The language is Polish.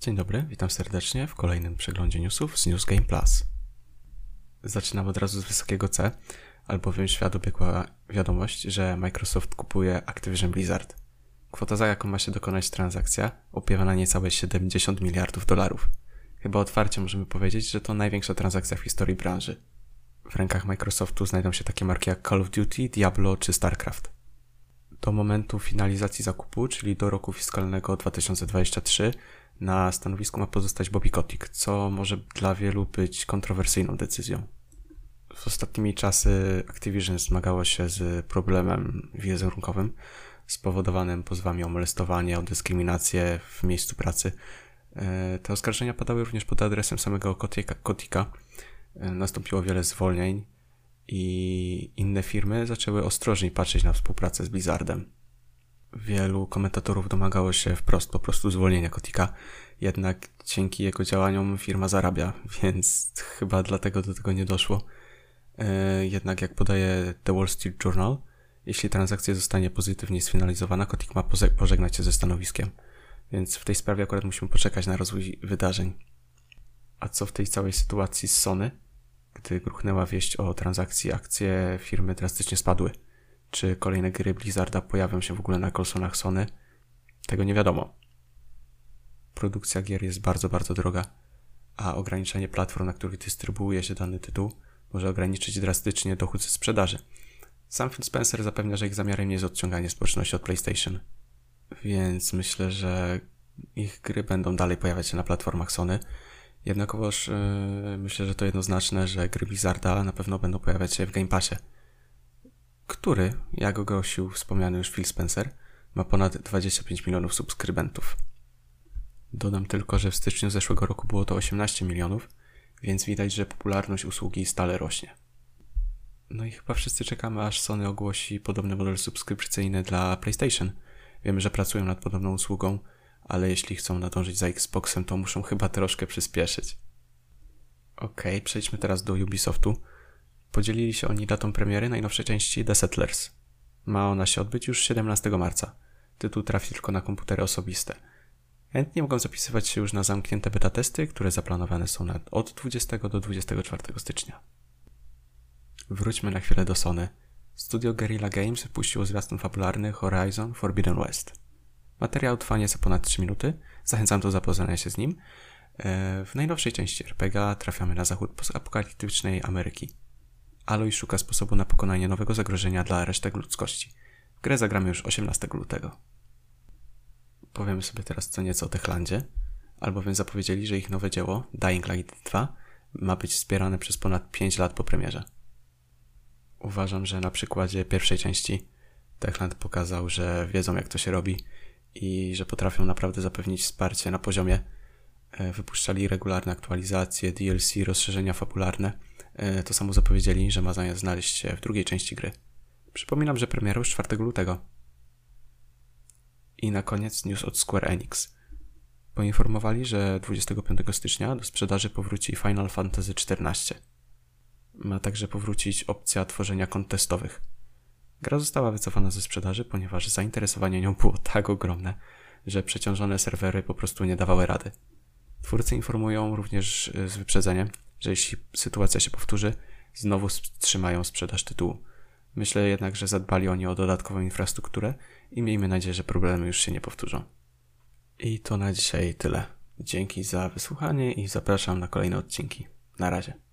Dzień dobry, witam serdecznie w kolejnym przeglądzie newsów z News Game Plus. Zaczynam od razu z wysokiego C, albowiem świat obiegła wiadomość, że Microsoft kupuje Activision Blizzard. Kwota za jaką ma się dokonać transakcja opiewa na niecałe 70 miliardów dolarów. Chyba otwarcie możemy powiedzieć, że to największa transakcja w historii branży. W rękach Microsoftu znajdą się takie marki jak Call of Duty, Diablo czy StarCraft. Do momentu finalizacji zakupu, czyli do roku fiskalnego 2023, na stanowisku ma pozostać Bobby Kotick, co może dla wielu być kontrowersyjną decyzją. W ostatnimi czasy Activision zmagało się z problemem wizerunkowym spowodowanym pozwami o molestowanie, o dyskryminację w miejscu pracy. E, te oskarżenia padały również pod adresem samego Kotika. E, nastąpiło wiele zwolnień i inne firmy zaczęły ostrożniej patrzeć na współpracę z Blizzardem. Wielu komentatorów domagało się wprost po prostu zwolnienia Kotika, jednak dzięki jego działaniom firma zarabia, więc chyba dlatego do tego nie doszło. E, jednak jak podaje The Wall Street Journal, jeśli transakcja zostanie pozytywnie sfinalizowana, Kotik ma pożegnać się ze stanowiskiem. Więc w tej sprawie akurat musimy poczekać na rozwój wydarzeń. A co w tej całej sytuacji z Sony? Gdy gruchnęła wieść o transakcji, akcje firmy drastycznie spadły. Czy kolejne gry Blizzarda pojawią się w ogóle na konsolach Sony? Tego nie wiadomo. Produkcja gier jest bardzo, bardzo droga, a ograniczenie platform, na których dystrybuuje się dany tytuł, może ograniczyć drastycznie dochód ze sprzedaży. Sam Phil Spencer zapewnia, że ich zamiarem nie jest odciąganie społeczności od PlayStation. Więc myślę, że ich gry będą dalej pojawiać się na platformach Sony. Jednakowoż yy, myślę, że to jednoznaczne, że gry Blizzarda na pewno będą pojawiać się w Game Passie który, jak ogłosił wspomniany już Phil Spencer, ma ponad 25 milionów subskrybentów. Dodam tylko, że w styczniu zeszłego roku było to 18 milionów, więc widać, że popularność usługi stale rośnie. No i chyba wszyscy czekamy, aż Sony ogłosi podobny model subskrypcyjny dla PlayStation. Wiemy, że pracują nad podobną usługą, ale jeśli chcą nadążyć za Xboxem, to muszą chyba troszkę przyspieszyć. Ok, przejdźmy teraz do Ubisoftu Podzielili się oni datą premiery najnowszej części The Settlers. Ma ona się odbyć już 17 marca. Tytuł trafi tylko na komputery osobiste. Chętnie mogą zapisywać się już na zamknięte beta testy, które zaplanowane są na od 20 do 24 stycznia. Wróćmy na chwilę do Sony. Studio Guerrilla Games wypuściło zwiastun fabularny Horizon Forbidden West. Materiał trwa nieco ponad 3 minuty, zachęcam do zapoznania się z nim. E, w najnowszej części RPG trafiamy na zachód postapokaliptycznej Ameryki. Aloy szuka sposobu na pokonanie nowego zagrożenia dla resztek ludzkości. W grę zagramy już 18 lutego. Powiemy sobie teraz co nieco o Techlandzie, albowiem zapowiedzieli, że ich nowe dzieło, Dying Light 2, ma być wspierane przez ponad 5 lat po premierze. Uważam, że na przykładzie pierwszej części Techland pokazał, że wiedzą jak to się robi i że potrafią naprawdę zapewnić wsparcie na poziomie. E, wypuszczali regularne aktualizacje, DLC, rozszerzenia fabularne to samo zapowiedzieli, że ma znaleźć się w drugiej części gry. Przypominam, że premiera już 4 lutego. I na koniec news od Square Enix. Poinformowali, że 25 stycznia do sprzedaży powróci Final Fantasy XIV. Ma także powrócić opcja tworzenia kont testowych. Gra została wycofana ze sprzedaży, ponieważ zainteresowanie nią było tak ogromne, że przeciążone serwery po prostu nie dawały rady. Twórcy informują również e, z wyprzedzeniem, że jeśli sytuacja się powtórzy, znowu wstrzymają sprzedaż tytułu. Myślę jednak, że zadbali oni o dodatkową infrastrukturę i miejmy nadzieję, że problemy już się nie powtórzą. I to na dzisiaj tyle. Dzięki za wysłuchanie i zapraszam na kolejne odcinki. Na razie.